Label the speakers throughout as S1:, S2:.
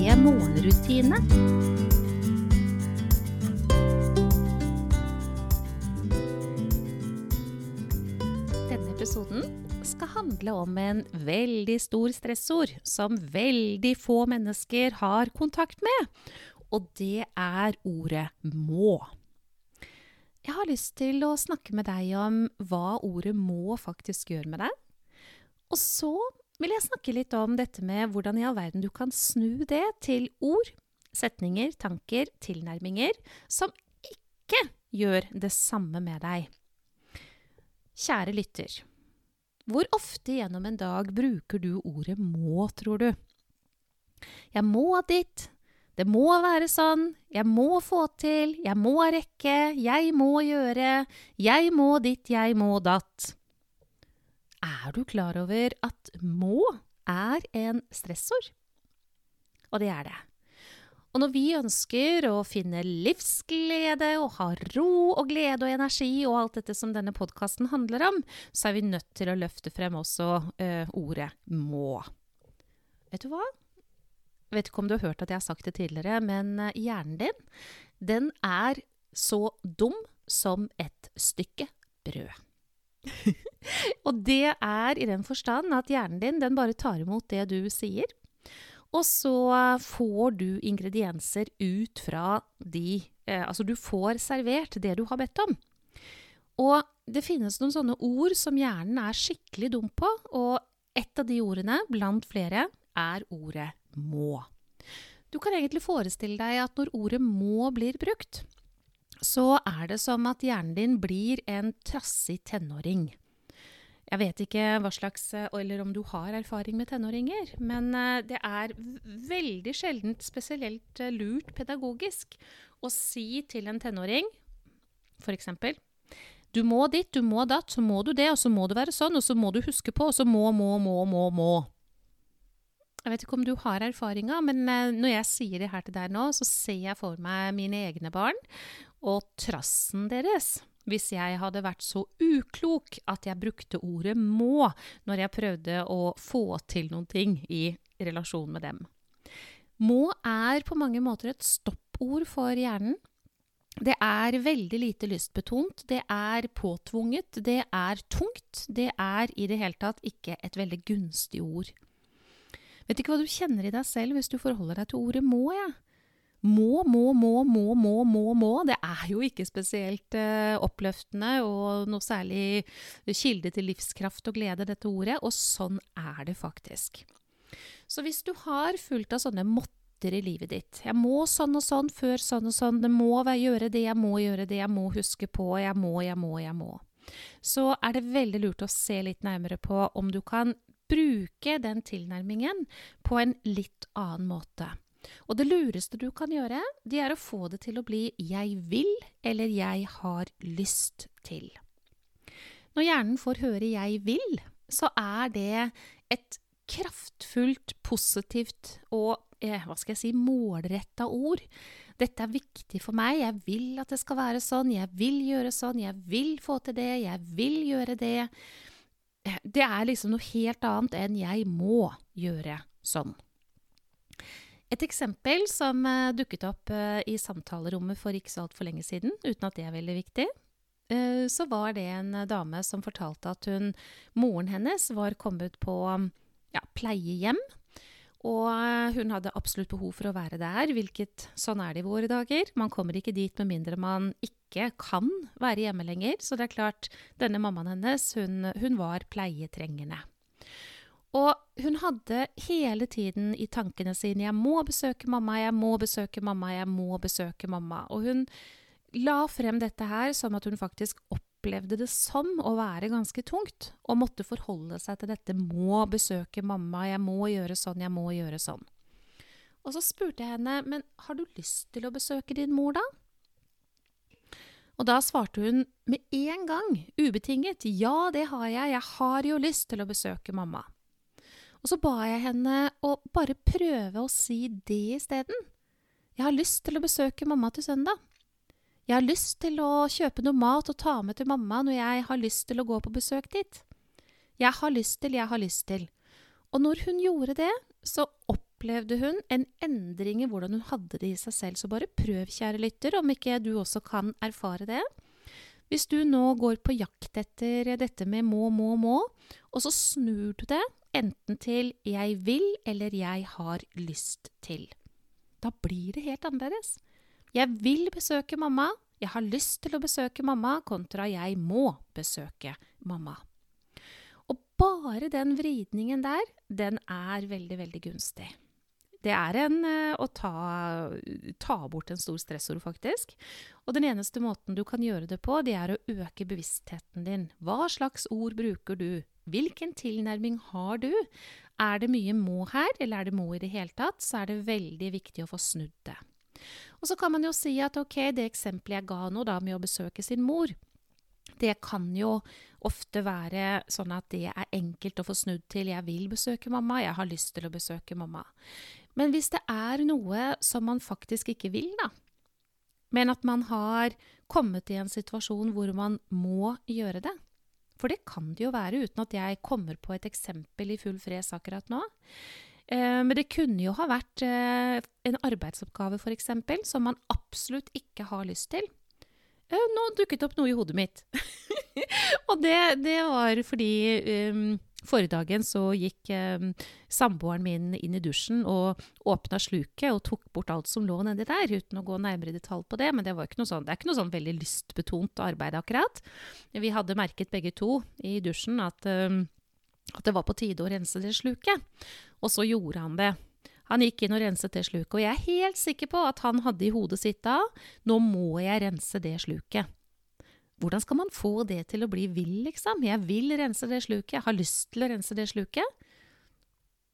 S1: morgenrutine. Denne episoden skal handle om en veldig stor stressord som veldig få mennesker har kontakt med, og det er ordet må. Jeg har lyst til å snakke med deg om hva ordet må faktisk gjør med deg. Og så vil jeg snakke litt om dette med hvordan i all verden du kan snu det til ord, setninger, tanker, tilnærminger som ikke gjør det samme med deg. Kjære lytter, hvor ofte gjennom en dag bruker du ordet må, tror du? Jeg må dit, det må være sånn, jeg må få til, jeg må rekke, jeg må gjøre, jeg må ditt, jeg må datt. Er du klar over at må er en stressord? Og det er det. Og når vi ønsker å finne livsglede og ha ro og glede og energi og alt dette som denne podkasten handler om, så er vi nødt til å løfte frem også uh, ordet må. Vet du hva? Jeg vet ikke om du har hørt at jeg har sagt det tidligere, men uh, hjernen din, den er så dum som et stykke brød. og det er i den forstand at hjernen din den bare tar imot det du sier. Og så får du ingredienser ut fra de eh, Altså du får servert det du har bedt om. Og det finnes noen sånne ord som hjernen er skikkelig dum på, og et av de ordene, blant flere, er ordet må. Du kan egentlig forestille deg at når ordet må blir brukt, så er det som at hjernen din blir en trassig tenåring. Jeg vet ikke hva slags, eller om du har erfaring med tenåringer, men eh, det er veldig sjeldent spesielt eh, lurt pedagogisk å si til en tenåring f.eks. Du må ditt, du må datt, så må du det, og så må du være sånn, og så må du huske på, og så må, må, må, må, må. Jeg vet ikke om du har erfaringer, men eh, når jeg sier det her til deg nå, så ser jeg for meg mine egne barn og trassen deres hvis jeg hadde vært så uklok at jeg brukte ordet må når jeg prøvde å få til noen ting i relasjon med dem. Må er på mange måter et stoppord for hjernen. Det er veldig lite lystbetont, det er påtvunget, det er tungt. Det er i det hele tatt ikke et veldig gunstig ord. Vet ikke hva du kjenner i deg selv hvis du forholder deg til ordet må, jeg. Ja. Må, må, må, må, må, må, må. Det er jo ikke spesielt uh, oppløftende og noe særlig kilde til livskraft og glede, dette ordet. Og sånn er det faktisk. Så hvis du har fulgt av sånne måtter i livet ditt Jeg må sånn og sånn før sånn og sånn. Det må være gjøre det, jeg må gjøre det, jeg må huske på, jeg må, jeg må, jeg må. Så er det veldig lurt å se litt nærmere på om du kan bruke den tilnærmingen på en litt annen måte. Og det lureste du kan gjøre, det er å få det til å bli 'jeg vil' eller 'jeg har lyst til'. Når hjernen får høre 'jeg vil', så er det et kraftfullt, positivt og eh, hva skal jeg si, målretta ord. Dette er viktig for meg, jeg vil at det skal være sånn, jeg vil gjøre sånn, jeg vil få til det, jeg vil gjøre det. Det er liksom noe helt annet enn jeg må gjøre sånn. Et eksempel som uh, dukket opp uh, i samtalerommet for ikke så altfor lenge siden, uten at det er veldig viktig, uh, så var det en dame som fortalte at hun, moren hennes var kommet på ja, pleiehjem. Og hun hadde absolutt behov for å være der, hvilket sånn er det i våre dager. Man kommer ikke dit med mindre man ikke kan være hjemme lenger. Så det er klart, denne mammaen hennes, hun, hun var pleietrengende. Og hun hadde hele tiden i tankene sine 'jeg må besøke mamma, jeg må besøke mamma, jeg må besøke mamma'. Og hun la frem dette her som at hun faktisk opplevde det som å være ganske tungt, og måtte forholde seg til dette 'må besøke mamma, jeg må gjøre sånn, jeg må gjøre sånn'. Og så spurte jeg henne, men har du lyst til å besøke din mor, da? Og da svarte hun med en gang, ubetinget, ja, det har jeg, jeg har jo lyst til å besøke mamma. Og så ba jeg henne å bare prøve å si det isteden. Jeg har lyst til å besøke mamma til søndag. Jeg har lyst til å kjøpe noe mat og ta med til mamma når jeg har lyst til å gå på besøk dit. Jeg har lyst til, jeg har lyst til. Og når hun gjorde det, så opplevde hun en endring i hvordan hun hadde det i seg selv. Så bare prøv, kjære lytter, om ikke du også kan erfare det. Hvis du nå går på jakt etter dette med må, må, må, og så snur du det enten til jeg vil eller jeg har lyst til. Da blir det helt annerledes. Jeg vil besøke mamma, jeg har lyst til å besøke mamma, kontra jeg må besøke mamma Og bare den vridningen der, den er veldig, veldig gunstig. Det er en uh, å ta, ta, bort en stor stressord, faktisk. Og den eneste måten du kan gjøre det på, det er å øke bevisstheten din. Hva slags ord bruker du? Hvilken tilnærming har du? Er det mye må her, eller er det må i det hele tatt, så er det veldig viktig å få snudd det. Og så kan man jo si at ok, det eksempelet jeg ga nå da med å besøke sin mor, det kan jo ofte være sånn at det er enkelt å få snudd til 'jeg vil besøke mamma', 'jeg har lyst til å besøke mamma'. Men hvis det er noe som man faktisk ikke vil, da, men at man har kommet i en situasjon hvor man må gjøre det For det kan det jo være, uten at jeg kommer på et eksempel i full fres akkurat nå. Eh, men det kunne jo ha vært eh, en arbeidsoppgave, f.eks., som man absolutt ikke har lyst til. Eh, nå dukket det opp noe i hodet mitt. og det, det, var fordi um, forrige dagen så gikk eh, samboeren min inn i dusjen og åpna sluket og tok bort alt som lå nedi der, uten å gå nærmere i detalj på det. Men det, sånn, det er ikke noe sånn veldig lystbetont arbeid, akkurat. Vi hadde merket begge to i dusjen at, eh, at det var på tide å rense det sluket. Og så gjorde han det. Han gikk inn og renset det sluket, og jeg er helt sikker på at han hadde i hodet sitt da nå må jeg rense det sluket. Hvordan skal man få det til å bli vill, liksom? Jeg vil rense det sluket, jeg har lyst til å rense det sluket.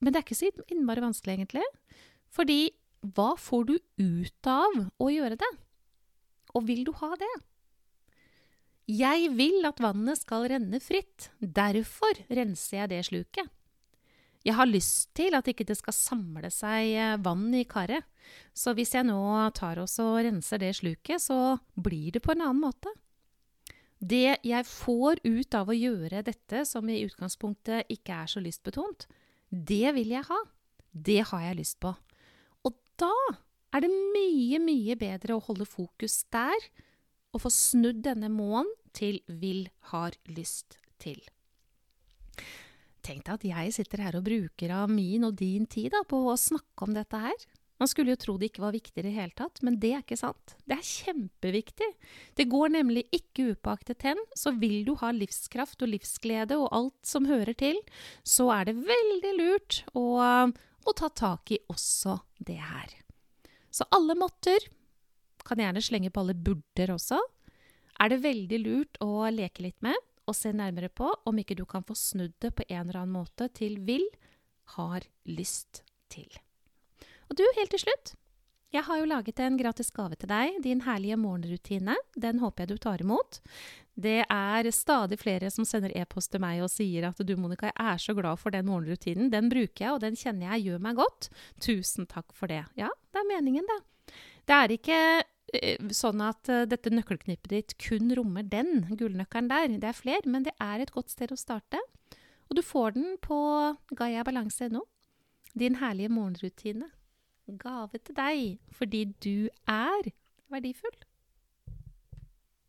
S1: Men det er ikke så innmari vanskelig, egentlig. Fordi hva får du ut av å gjøre det? Og vil du ha det? Jeg vil at vannet skal renne fritt, derfor renser jeg det sluket. Jeg har lyst til at ikke det skal samle seg eh, vann i karet. Så hvis jeg nå tar og renser det sluket, så blir det på en annen måte. Det jeg får ut av å gjøre dette, som i utgangspunktet ikke er så lystbetont, det vil jeg ha. Det har jeg lyst på. Og da er det mye, mye bedre å holde fokus der og få snudd denne må-en til vil, har lyst til. Tenk deg at jeg sitter her og bruker av min og din tid da, på å snakke om dette her. Man skulle jo tro det ikke var viktig i det hele tatt, men det er ikke sant. Det er kjempeviktig. Det går nemlig ikke upåaktet hen, så vil du ha livskraft og livsglede og alt som hører til, så er det veldig lurt å, å ta tak i også det her. Så alle måtter kan gjerne slenge på alle burder også. Er det veldig lurt å leke litt med og se nærmere på om ikke du kan få snudd det på en eller annen måte til vil, har lyst til. Og du, helt til slutt. Jeg har jo laget en gratis gave til deg, din herlige morgenrutine. Den håper jeg du tar imot. Det er stadig flere som sender e-post til meg og sier at du, Monica, jeg er så glad for den morgenrutinen. Den bruker jeg, og den kjenner jeg gjør meg godt. Tusen takk for det. Ja, det er meningen, det. Det er ikke Eh, sånn at uh, dette nøkkelknippet ditt kun rommer den gullnøkkelen der. Det er flere, men det er et godt sted å starte. Og du får den på gaiabalanse.no. Din herlige morgenrutine. Gave til deg fordi du er verdifull.